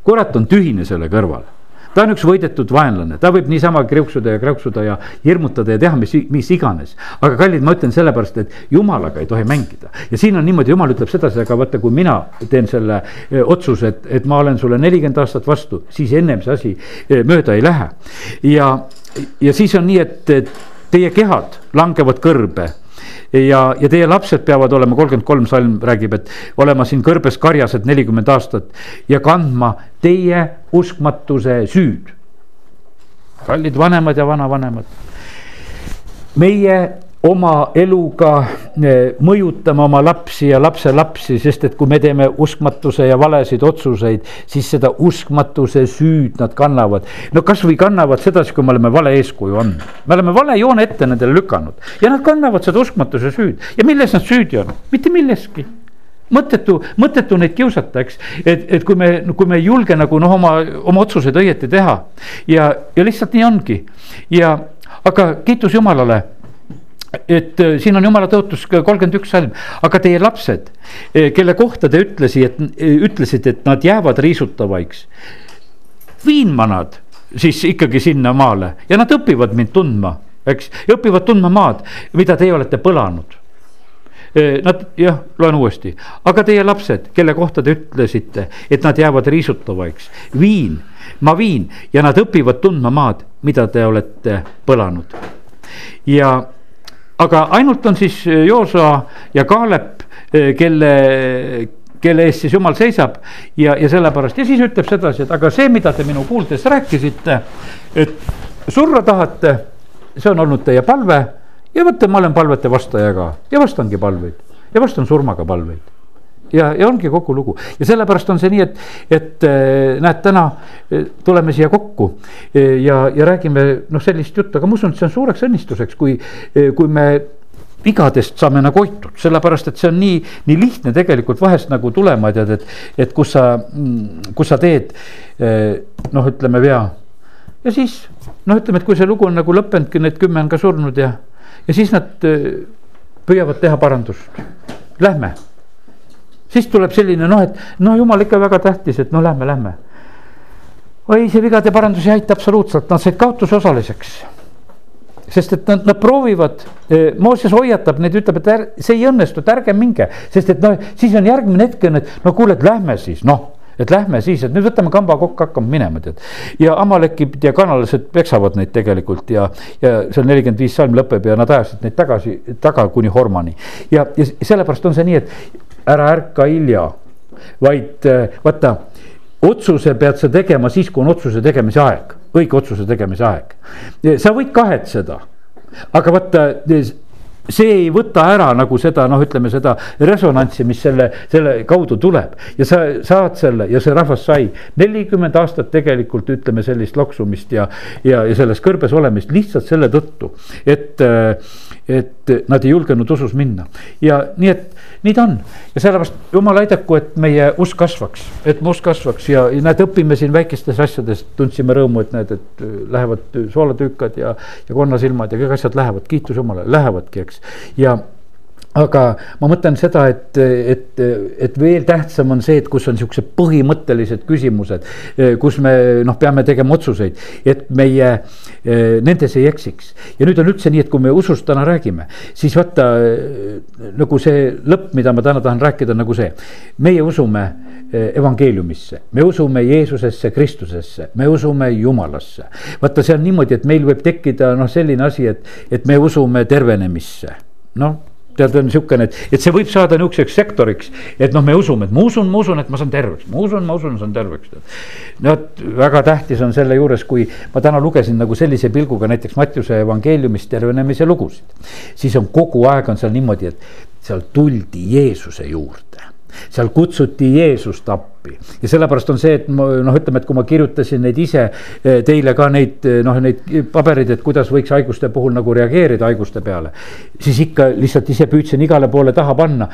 kurat on tühine selle kõrval ta on üks võidetud vaenlane, ta võib niisama kriuksuda ja krauksuda ja hirmutada ja teha mis, mis iganes. aga kallid, ma ütlen sellepärast, et jumalaga ei tohi mängida ja siin on niimoodi, jumal ütleb sedasi, aga vaata, kui mina teen selle eh, otsuse, et, et ma olen sulle nelikümmend aastat vastu, siis ennem see asi eh, mööda ei lähe. ja, ja siis on nii, et teie kehad langevad kõrbe ja, ja teie lapsed peavad olema, kolmkümmend kolm salm räägib, et olema siin kõrbes karjased nelikümmend aastat ja kandma teie uskmatuse süüd. kallid vanemad ja vanavanemad. meie oma eluga eh, mõjutama oma lapsi ja lapselapsi, sest et kui me teeme uskmatuse ja valesid otsuseid, siis seda uskmatuse süüd nad kannavad. no kasvõi kannavad sedasi, kui me oleme vale eeskuju andnud, me oleme vale joone ette nendele lükanud ja nad kannavad seda uskmatuse süüd. Ja milles nad süüdi on, mitte milleski. Mõttetu, mõttetu neid kiusata, eks, et, et kui me, kui me ei julge nagu noh, oma, oma otsuseid õieti teha. Ja, ja lihtsalt nii ongi. Ja aga kiitus Jumalale et äh, siin on jumala tõotus kolmkümmend üks salm, aga teie lapsed, äh, kelle kohta te ütlesi, et äh, ütlesite, et nad jäävad riisutavaiks. viin ma nad siis ikkagi sinnamaale ja nad õpivad mind tundma, eks, ja õpivad tundma maad, mida teie olete põlanud. Nad jah, loen uuesti, aga teie lapsed, kelle kohta te ütlesite, et nad jäävad riisutavaiks, viin, ma viin ja nad õpivad tundma maad, mida te olete põlanud. ja aga ainult on siis äh, Joosua ja Kaalep, äh, kelle, kelle eest siis jumal seisab. Ja, ja sellepärast ja siis ütleb sedasi, et aga see, mida te minu kuuldes rääkisite, et surra tahate, see on olnud teie palve ja vaata, ma olen palvete vastaja ka ja vastangi palveid ja vastan surmaga palveid ja, ja ongi kogu lugu. Ja sellepärast on see nii, et, et äh, näed, täna äh, tuleme siia kokku äh, ja, ja räägime noh, sellist juttu, aga ma usun, et see on suureks õnnistuseks, kui, kui me vigadest saame nagu hoitud, sellepärast et see on nii, nii lihtne tegelikult vahest nagu tulema tead, et, et kus sa, mm, kus sa teed noh, ütleme vea. ja siis noh, ütleme, et kui see lugu on nagu lõppenudki, need kümme on ka surnud ja, ja siis nad püüavad teha parandust, lähme siis tuleb selline noh, et no jumal ikka väga tähtis, et no lähme, lähme. oi, see vigade parandus ei aita absoluutselt, nad said kaotuse osaliseks. sest et nad, nad proovivad, eh, Mooses hoiatab neid, ütleb, et är, see ei õnnestu, et ärge minge, sest et noh, siis on järgmine hetk on, et no kuule, et lähme siis noh et lähme siis, et nüüd võtame kamba kokku, hakkame minema, tead. ja amalekid ja kanalased peksavad neid tegelikult ja, ja seal nelikümmend viis salm lõpeb ja nad ajasid neid tagasi, taga kuni Hormani. ja, ja sellepärast on see nii, et ära ärka hilja, vaid äh, vaata, otsuse pead sa tegema siis, kui on otsuse tegemise aeg, õige otsuse tegemise aeg. sa võid kahetseda, aga vaata see ei võta ära nagu seda noh, ütleme seda resonantsi, mis selle, selle kaudu tuleb. Ja sa saad selle ja see rahvas sai nelikümmend aastat tegelikult ütleme sellist loksumist ja, ja, ja selles kõrbes olemist lihtsalt selle tõttu, et et nad ei julgenud usus minna. Ja nii, et nii ta on. Ja sellepärast jumal aidaku, et meie usk kasvaks, et mu usk kasvaks. Ja, ja näed, õpime siin väikestes asjades, tundsime rõõmu, et näed, et lähevad soolatüükad ja, ja konnasilmad ja kõik asjad lähevad, kiitus Jumalale, lähevadki, eks, ja aga ma mõtlen seda, et, et, et veel tähtsam on see, et kus on siuksed põhimõttelised küsimused, kus me noh, peame tegema otsuseid, et meie nendes ei eksiks. ja nüüd on üldse nii, et kui me usust täna räägime, siis vaata nagu see lõpp, mida ma täna tahan rääkida, nagu see. meie usume evangeeliumisse, me usume Jeesusesse, Kristusesse, me usume Jumalasse. vaata, see on niimoodi, et meil võib tekkida noh, selline asi, et, et me usume tervenemisse noh, tead, on niisugune, et, et see võib saada niisuguseks sektoriks, et noh, me usume, et ma usun, ma usun, et ma saan terveks, ma usun, ma usun, saan terveks. no vot, väga tähtis on selle juures, kui ma täna lugesin nagu sellise pilguga näiteks Mattiuse evangeeliumist tervenemise lugusid. siis on kogu aeg on seal niimoodi, et seal tuldi Jeesuse juurde seal kutsuti Jeesust appi ja sellepärast on see, et ma noh, ütleme, et kui ma kirjutasin neid ise eh, teile ka neid eh, noh, neid pabereid, et kuidas võiks haiguste puhul nagu reageerida haiguste peale. siis ikka lihtsalt ise püüdsin igale poole taha panna.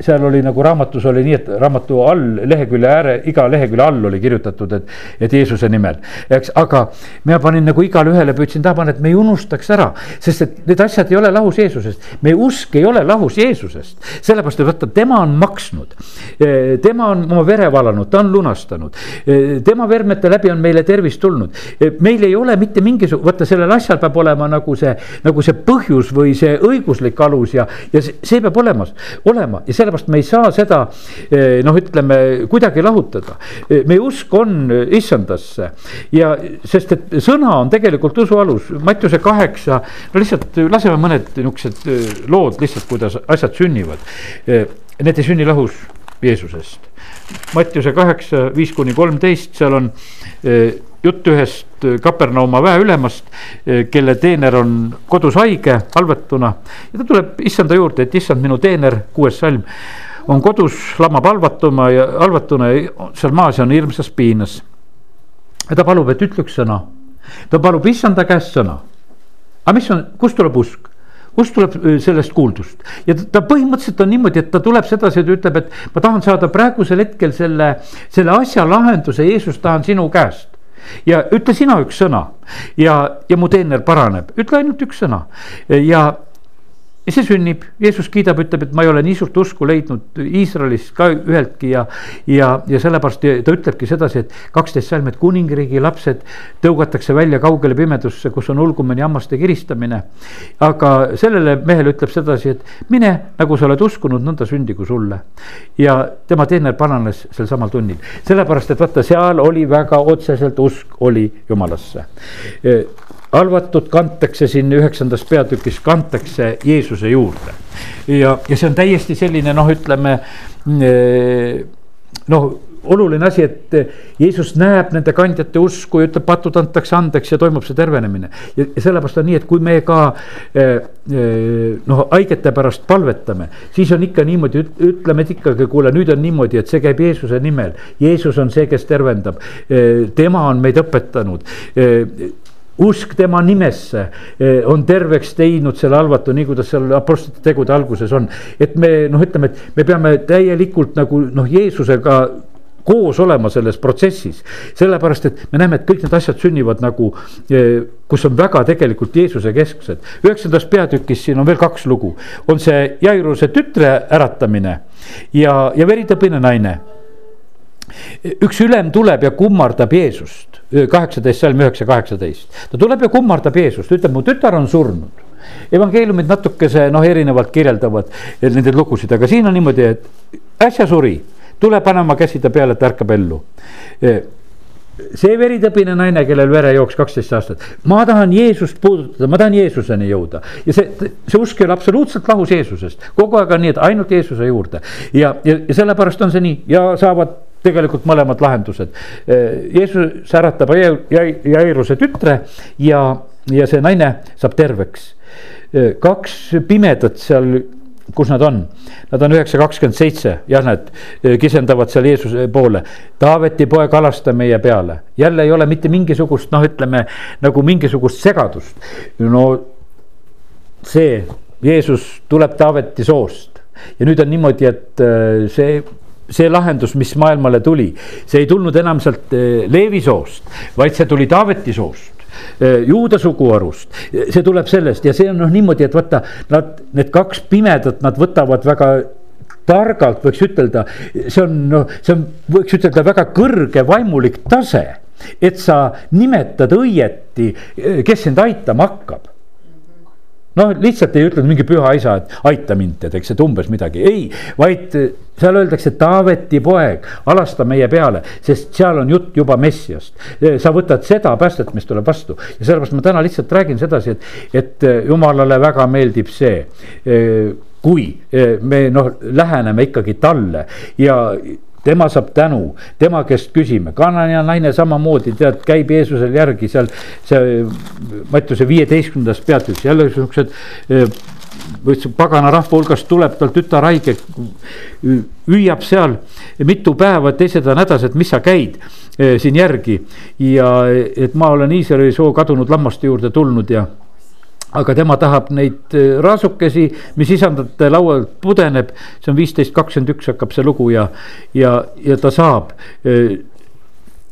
seal oli nagu raamatus oli nii, et raamatu all lehekülje ääre, iga lehekülje all oli kirjutatud, et, et Jeesuse nimel, eks, aga. mina panin nagu igale ühele püüdsin taha panna, et me ei unustaks ära, sest et need asjad ei ole lahus Jeesusest. meie usk ei ole lahus Jeesusest, sellepärast et vaata, tema on maksnud Eh, tema on oma vere valanud, ta on lunastanud. Eh, tema vermete läbi on meile tervist tulnud. Eh, meil ei ole mitte mingisugune, vaata sellel asjal peab olema nagu see, nagu see põhjus või see õiguslik alus ja, ja see peab olemas, olema ja sellepärast me ei saa seda noh, ütleme kuidagi lahutada. meie usk on issandasse ja sest, et sõna on tegelikult usu alus, Mattiuse kaheksa, no lihtsalt laseme mõned niuksed lood lihtsalt, kuidas asjad sünnivad. Need ei sünni lahus Jeesusest. Mattiuse kaheksa, viis kuni kolmteist, seal on eh, jutt ühest Kapernauma väeülemast, kelle teener on kodus haige, halvetuna. ja ta tuleb issanda juurde, et issand, minu teener, kuues salm, on kodus, lamab halvatuma ja halvatuna ja seal maas on hirmsas piinas. ja ta palub, et ütle üks sõna. ta palub issanda käest sõna. aga mis on, kust tuleb usk? Kust tuleb sellest kuuldust? Ja ta põhimõtteliselt on niimoodi, et ta tuleb sedasi, et ütleb, et ma tahan saada praegusel hetkel selle, selle asja lahenduse, Jeesus, tahan sinu käest. Ja ütle sina üks sõna. Ja, ja mu teener paraneb, ütle ainult üks sõna. Ja ja see sünnib, Jeesus kiidab, ütleb, et ma ei ole nii suurt usku leidnud Iisraelis ka üheltki ja. ja, ja sellepärast ta ütlebki sedasi, et kaksteist salm, et kuningriigi lapsed tõugatakse välja kaugele pimedusse, kus on ulgumine, hammaste kiristamine. aga sellele mehele ütleb sedasi, et mine, nagu sa oled uskunud, nõnda sündigu sulle. ja tema teener paranes sel samal tunnil, sellepärast et vaata, seal oli väga otseselt usk oli jumalasse halvatud kantakse siin üheksandas peatükis, kantakse Jeesuse juurde. ja, ja see on täiesti selline noh, ütleme eh, noh oluline asi, et Jeesus näeb nende kandjate usku ja ütleb, patud antakse andeks ja toimub see tervenemine. ja, sellepärast on nii, et kui me ka eh, eh, noh, haigete pärast palvetame, siis on ikka niimoodi, ütleme, et ikkagi, kuule, nüüd on niimoodi, et see käib Jeesuse nimel. Jeesus on see, kes tervendab, tema on meid õpetanud usk tema nimesse eh, on terveks teinud selle halvatu, nii kuidas seal apostlite tegude alguses on. et me noh, ütleme, et me peame täielikult nagu noh, Jeesusega koos olema selles protsessis. sellepärast, et me näeme, et kõik need asjad sünnivad nagu, eh, kus on väga tegelikult Jeesuse kesksed. üheksandas peatükis siin on veel kaks lugu, on see Jairuse tütre äratamine ja, ja veritõbine naine üks ülem tuleb ja kummardab Jeesust, kaheksateist salm üheksa, kaheksateist. ta tuleb ja kummardab Jeesust, ütleb, mu tütar on surnud. evangeeliumid natukese noh, erinevalt kirjeldavad neid lugusid, aga siin on niimoodi, et äsja suri, tule pane oma käsi ta peale, et ärkab ellu see veritõbine naine, kellel verejooks kaksteist aastat, ma tahan Jeesust puudutada, ma tahan Jeesuseni jõuda. ja see, see usk ei ole absoluutselt lahus Jeesusest, kogu aeg on nii, et ainult Jeesuse juurde. ja, ja, ja sellepärast on see nii ja saavad tegelikult mõlemad lahendused. Jeesus äratab Jairuse tütre ja, ja see naine saab terveks. kaks pimedat seal kus nad on? Nad on üheksa kakskümmend seitse, jah, nad kisendavad seal Jeesuse poole. Taaveti poeg, alasta meie peale, jälle ei ole mitte mingisugust noh, ütleme nagu mingisugust segadust. no see Jeesus tuleb Taaveti soost ja nüüd on niimoodi, et see see lahendus, mis maailmale tuli, see ei tulnud enam sealt eh, Leevi soost, vaid see tuli Taaveti soost eh, juuda suguharust, see tuleb sellest ja see on noh niimoodi, et vaata, nad, need kaks pimedat, nad võtavad väga targalt võiks ütelda, see on noh, see on, võiks ütelda väga kõrge vaimulik tase. et sa nimetad õieti, eh, kes sind aitama hakkab noh, lihtsalt ei ütelnud mingi püha isa, et aita mind, tead, eks, et umbes midagi, ei, vaid eh, seal öeldakse Taaveti poeg, alasta meie peale, sest seal on jutt juba Messiast. Eh, sa võtad seda päästet, mis tuleb vastu. Ja sellepärast ma täna lihtsalt räägin sedasi, et, et eh, jumalale väga meeldib see kui me noh, läheneme ikkagi talle. Ja tema saab tänu, tema käest küsime, Kanania naine samamoodi tead, käib Jeesusel järgi seal see Mattiuse viieteistkümnendas peatükis. Jälle siuksed võttis pagana rahva hulgast tuleb tal tütar haige, hüüab seal mitu päeva, teised on hädas, et mis sa käid eh, siin järgi. ja et ma olen Iisraeli soo kadunud lammaste juurde tulnud ja aga tema tahab neid äh, raasukesi, mis isandate laualt pudeneb, see on viisteist kakskümmend üks hakkab see lugu ja, ja, ja ta saab. Äh,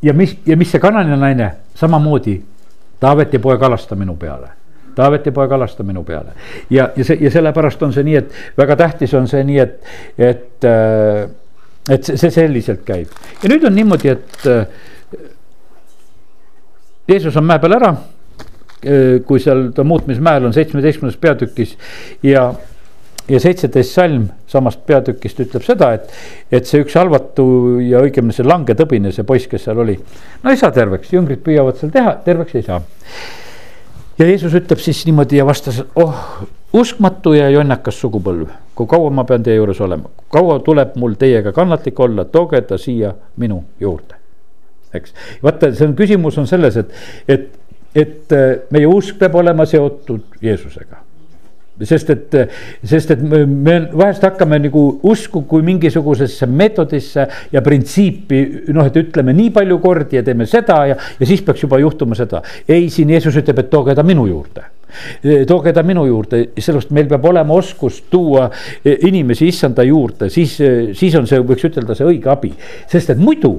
ja mis, ja mis see kanane naine? Samamoodi, Taaveti poeg alasta minu peale. Taaveti poeg alasta minu peale. Ja, ja see ja sellepärast on see nii, et väga tähtis on see nii, et, et, äh, et see, see selliselt käib. Ja nüüd on niimoodi, et Jeesus on mäe peal ära kui seal ta muutmismäel on seitsmeteistkümnendas peatükis ja ja seitseteist salm samast peatükist ütleb seda, et, et see üks halvatu ja õigemini see langetõbine, see poiss, kes seal oli. no ei saa terveks, jüngrid püüavad seal teha, terveks ei saa. ja Jeesus ütleb siis niimoodi ja vastas, oh uskmatu ja jonnakas sugupõlv, kui kaua ma pean teie juures olema, kaua tuleb mul teiega kannatlik olla, tooge ta siia minu juurde eks. vaata, see on küsimus on selles, et, et, et äh, meie usk peab olema seotud Jeesusega. Sest et, sest et me, vahest hakkame nagu usku kui mingisugusesse meetodisse ja printsiipi, noh, et ütleme nii palju kordi ja teeme seda ja, ja siis peaks juba juhtuma seda. ei, siin Jeesus ütleb, et tooge ta minu juurde. Tooge ta minu juurde, sellepärast meil peab olema oskus tuua inimesi issanda juurde, siis, siis on see, võiks ütelda, see õige abi. sest et muidu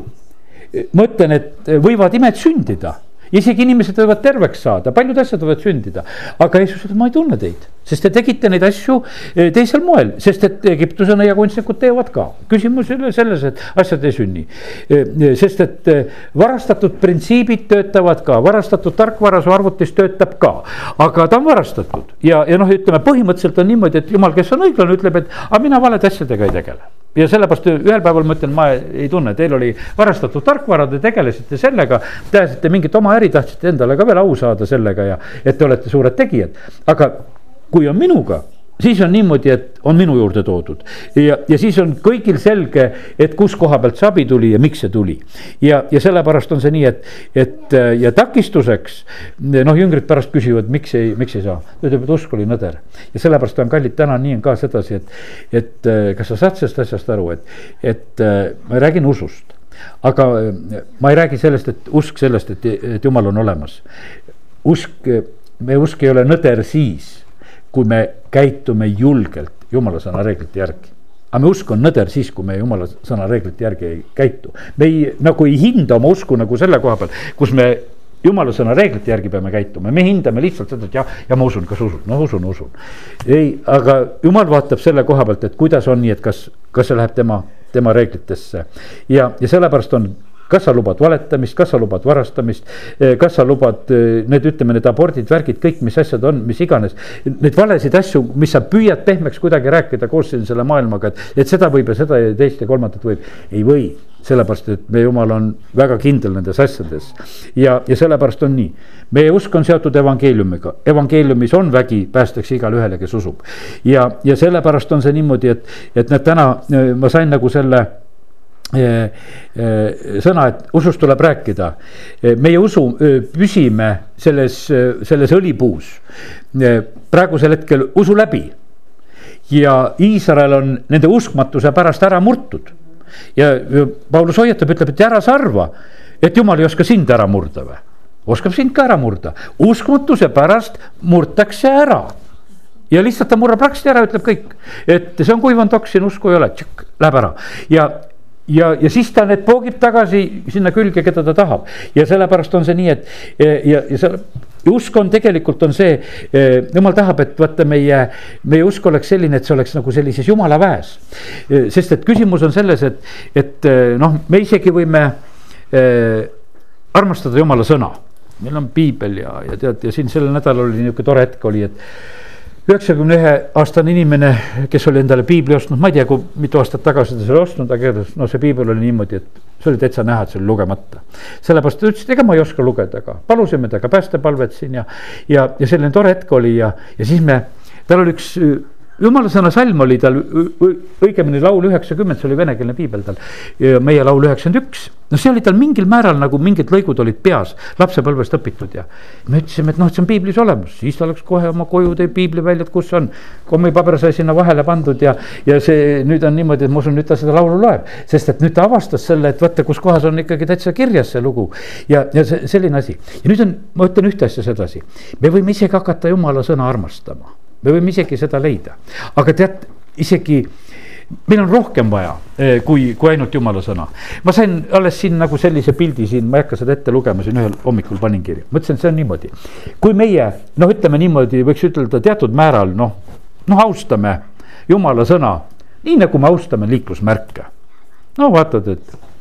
ma ütlen, et võivad imed sündida isegi inimesed võivad terveks saada, paljud asjad võivad sündida. aga Jeesus ütleb, ma ei tunne teid, sest te tegite neid asju eh, teisel moel, sest et Egiptuse nõiakunstnikud teevad ka. küsimus ei ole selles, et asjad ei sünni. Eh, eh, sest et varastatud printsiibid töötavad ka, varastatud tarkvara su arvutis töötab ka. aga ta on varastatud ja, ja noh, ütleme põhimõtteliselt on niimoodi, et jumal, kes on õiglane, ütleb, et aga mina valede asjadega ei tegele ja sellepärast ühel päeval ma ütlen, ma ei tunne, teil oli varastatud tarkvara, te tegelesite sellega. Te ajasite mingit oma äri, tahtsite endale ka veel au saada sellega ja et te olete suured tegijad. aga kui on minuga siis on niimoodi, et on minu juurde toodud ja, ja siis on kõigil selge, et kus koha pealt see abi tuli ja miks see tuli. ja, ja sellepärast on see nii, et, et ja takistuseks noh, jüngrid pärast küsivad, miks ei, miks ei saa. ta ütleb, et usk oli nõder ja sellepärast on kallid, täna nii on ka sedasi, et, et kas sa saad sellest asjast aru, et, et ma räägin usust aga ma ei räägi sellest, et usk sellest, et, et jumal on olemas. usk, meie usk ei ole nõder siis kui me käitume julgelt jumala sõna reeglite järgi aga me usk on nõder siis, kui me jumala sõna reeglite järgi ei käitu. me ei, nagu ei hinda oma usku nagu selle koha peal, kus me jumala sõna reeglite järgi peame käituma, me hindame lihtsalt seda, et jah, ja ma usun, kas usun, no usun, usun. ei, aga jumal vaatab selle koha pealt, et kuidas on nii, et kas, kas see läheb tema, tema reeglitesse. ja, ja sellepärast on kas sa lubad valetamist, kas sa lubad varastamist, eh, kas sa lubad eh, need, ütleme, need abordid, värgid, kõik, mis asjad on, mis iganes. Neid valesid asju, mis sa püüad pehmeks kuidagi rääkida koos siin selle maailmaga, et, et seda võib ja seda ja teist ja kolmandat võib, ei või sellepärast, et meie jumal on väga kindel nendes asjades. ja, ja sellepärast on nii, meie usk on seotud evangeeliumiga, evangeeliumis on vägi, päästakse igale ühele, kes usub. ja, ja sellepärast on see niimoodi, et, et näed, täna eh, ma sain nagu selle sõna, et usust tuleb rääkida. Meie usu, püsime selles, selles õlipuus praegusel hetkel usu läbi. ja Iisrael on nende uskmatuse pärast ära murtud. ja Paulus hoiatab, ütleb, et ära sa arva, et jumal ei oska sind ära murda või. oskab sind ka ära murda, uskmatuse pärast murtakse ära ja lihtsalt ta murrab raksti ära, ütleb kõik, et see on kuivanud oks, siin usku ei ole, läheb ära ja ja, ja siis ta need poogib tagasi sinna külge, keda ta tahab ja sellepärast on see nii, et ja, ja see usk on tegelikult on see, jumal tahab, et vaata meie, meie usk oleks selline, et see oleks nagu sellises jumala väes. sest et küsimus on selles, et, et noh, me isegi võime eh, armastada jumala sõna. meil on piibel ja, ja tead, ja siin sellel nädalal oli niisugune tore hetk oli, et üheksakümne ühe aastane inimene, kes oli endale piibli ostnud, ma ei tea, kui mitu aastat tagasi ta selle ostnud, aga igatahes no see piibel oli niimoodi, et see oli täitsa näha, et see oli lugemata. sellepärast ta ütles, et ega ma ei oska lugeda, aga palusime temaga päästepalvet siin ja, ja, ja selline tore hetk oli ja, ja siis me, tal oli üks jumala sõna salm oli tal, õigemini laul üheksakümmend, see oli venekeelne piibel tal. meie laul üheksakümmend üks, no see oli tal mingil määral nagu mingid lõigud olid peas, lapsepõlvest õpitud ja. me ütlesime, et noh, et see on piiblis olemas, siis ta läks kohe oma koju, tõi piibli välja, et kus on. kommipaber sai sinna vahele pandud ja, ja see nüüd on niimoodi, et ma usun, nüüd ta seda laulu loeb. sest et nüüd ta avastas selle, et vaata, kus kohas on ikkagi täitsa kirjas see lugu. ja, ja see selline asi ja nüüd on, ma ütlen ühte asja sedasi, me võime isegi hakata jumala sõna armastama me võime isegi seda leida, aga tead, isegi meil on rohkem vaja eh, kui, kui ainult jumala sõna. ma sain alles siin nagu sellise pildi siin, ma ei hakka seda ette lugema, siin ühel hommikul panin kirja, mõtlesin, see on niimoodi. kui meie noh, ütleme niimoodi, võiks ütelda teatud määral noh, noh austame jumala sõna, nii nagu me austame liiklusmärke. no vaatad, et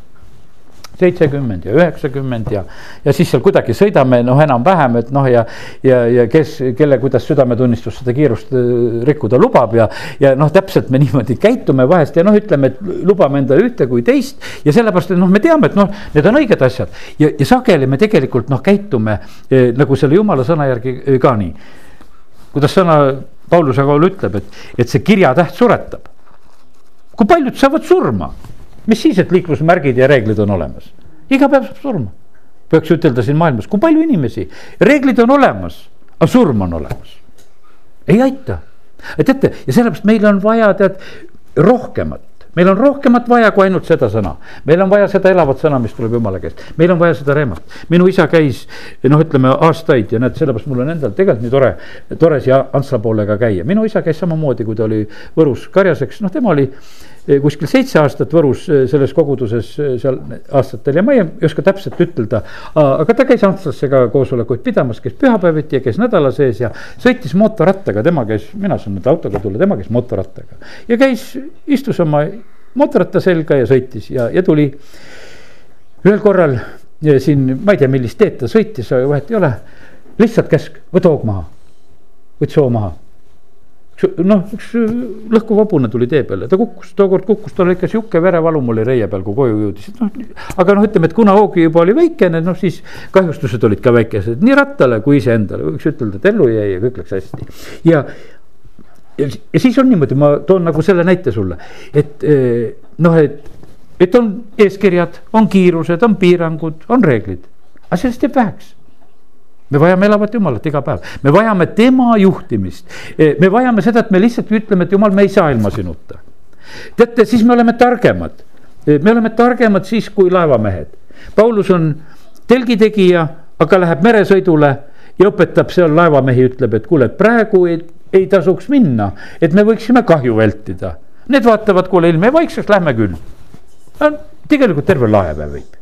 seitsekümmend ja üheksakümmend ja, ja siis seal kuidagi sõidame noh, enam-vähem, et noh, ja, ja, ja kes, kelle, kuidas südametunnistus seda kiirust äh, rikkuda lubab ja, ja noh, täpselt me niimoodi käitume vahest ja noh, ütleme, et lubame endale ühte kui teist. ja sellepärast, et noh, me teame, et noh, need on õiged asjad ja, ja sageli me tegelikult noh, käitume eh, nagu selle jumala sõna järgi eh, ka nii. kuidas sõna Pauluse kaul ütleb, et, et see kirjatäht suretab. kui paljud saavad surma mis siis, et liiklusmärgid ja reeglid on olemas? Iga päev saab surma. võiks ütelda siin maailmas, kui palju inimesi, reeglid on olemas, aga surm on olemas. ei aita, teate ja sellepärast meil on vaja tead rohkemat. Meil on rohkemat vaja kui ainult seda sõna, meil on vaja seda elavat sõna, mis tuleb jumala käest, meil on vaja seda reemat. minu isa käis noh, ütleme aastaid ja näed, sellepärast mul on endal tegelikult nii tore, tore siia Antsla poole ka käia, minu isa käis samamoodi, kui ta oli Võrus karjaseks, noh, tema oli kuskil seitse aastat Võrus eh, selles koguduses eh, seal aastatel ja ma ei oska täpselt ütelda. aga ta käis Antslasse ka koosolekuid pidamas, käis pühapäeviti ja käis nädala sees ja sõitis mootorrattaga, tema käis, mina saan nüüd autoga tulla, tema käis mootorrattaga. ja käis, istus oma mootorratta selga ja sõitis ja, ja tuli ühel korral siin, ma ei tea, millist teed ta sõitis, vahet ei ole. lihtsalt käsk, võta hoog maha, võttis hoo maha noh, üks lõhkuv hobune tuli tee peale, ta kukkus, tookord kukkus, tal ikka sihuke verevalum oli reie peal, kui koju jõudis, noh. aga noh, ütleme, et kuna hoogi juba oli väikene, noh siis kahjustused olid ka väikesed. Nii rattale kui iseendale, võiks ütelda, et ellu jäi ja kõik läks hästi. ja, ja siis on niimoodi, ma toon nagu selle näite sulle, et eh, noh, et, et on eeskirjad, on kiirused, on piirangud, on reeglid, aga sellest jääb väheks me vajame elavat Jumalat iga päev, me vajame tema juhtimist. E, me vajame seda, et me lihtsalt ütleme, et Jumal, me ei saa ilma sinuta. teate, siis me oleme targemad, e, me oleme targemad siis kui laevamehed. Paulus on telgitegija, aga läheb meresõidule ja õpetab seal laevamehi, ütleb, et kuule, praegu ei, ei tasuks minna, et me võiksime kahju vältida. Need vaatavad, kuule ilm jäi vaikseks, lähme küll. tegelikult terve laev võib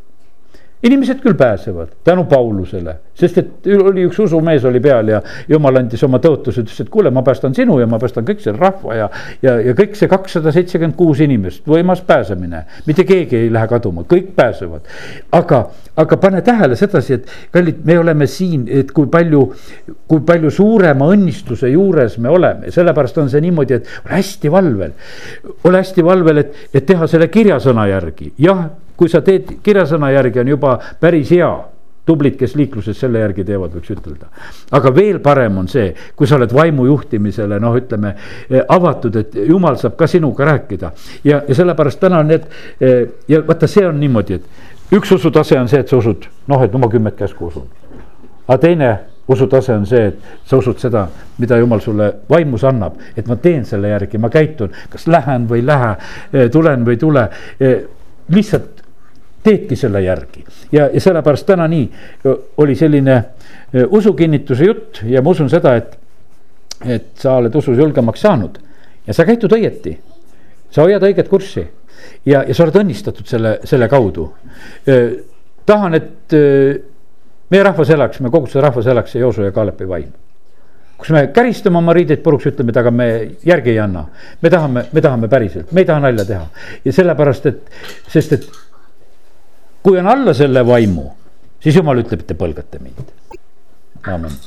inimesed küll pääsevad tänu Paulusele, sest et oli üks usumees oli peal ja jumal andis oma tõotuse, ütles, et kuule, ma päästan sinu ja ma päästan kõik selle rahva ja. ja, ja kõik see kakssada seitsekümmend kuus inimest, võimas pääsemine, mitte keegi ei lähe kaduma, kõik pääsevad. aga, aga pane tähele sedasi, et kallid, me oleme siin, et kui palju, kui palju suurema õnnistuse juures me oleme, sellepärast on see niimoodi, et ole hästi valvel. ole hästi valvel, et, et teha selle kirjasõna järgi, jah kui sa teed kirjasõna järgi, on juba päris hea tublid, kes liikluses selle järgi teevad, võiks ütelda. aga veel parem on see, kui sa oled vaimu juhtimisele, noh, ütleme eh, avatud, et jumal saab ka sinuga rääkida. ja, ja sellepärast täna need eh, ja vaata, see on niimoodi, et üks usutase on see, et sa usud, noh, et no ma kümmet käsku usun. aga teine usutase on see, et sa usud seda, mida jumal sulle vaimus annab, et ma teen selle järgi, ma käitun, kas lähen või ei lähe, eh, tulen või ei tule. lihtsalt teedki selle järgi ja, ja sellepärast täna nii oli selline usukinnituse jutt ja ma usun seda, et, et sa oled usus julgemaks saanud ja sa käitud õieti. sa hoiad õiget kurssi ja, ja sa oled õnnistatud selle, selle kaudu. tahan, et meie rahvas elaks, me koguduse rahvas elaks see Joosu ja Kaalepi vaim kus me käristame oma riideid puruks, ütleme, et aga me järgi ei anna. me tahame, me tahame päriselt, me ei taha nalja teha ja sellepärast, et, sest et kui on alla selle vaimu, siis jumal ütleb, te põlgate mind. amin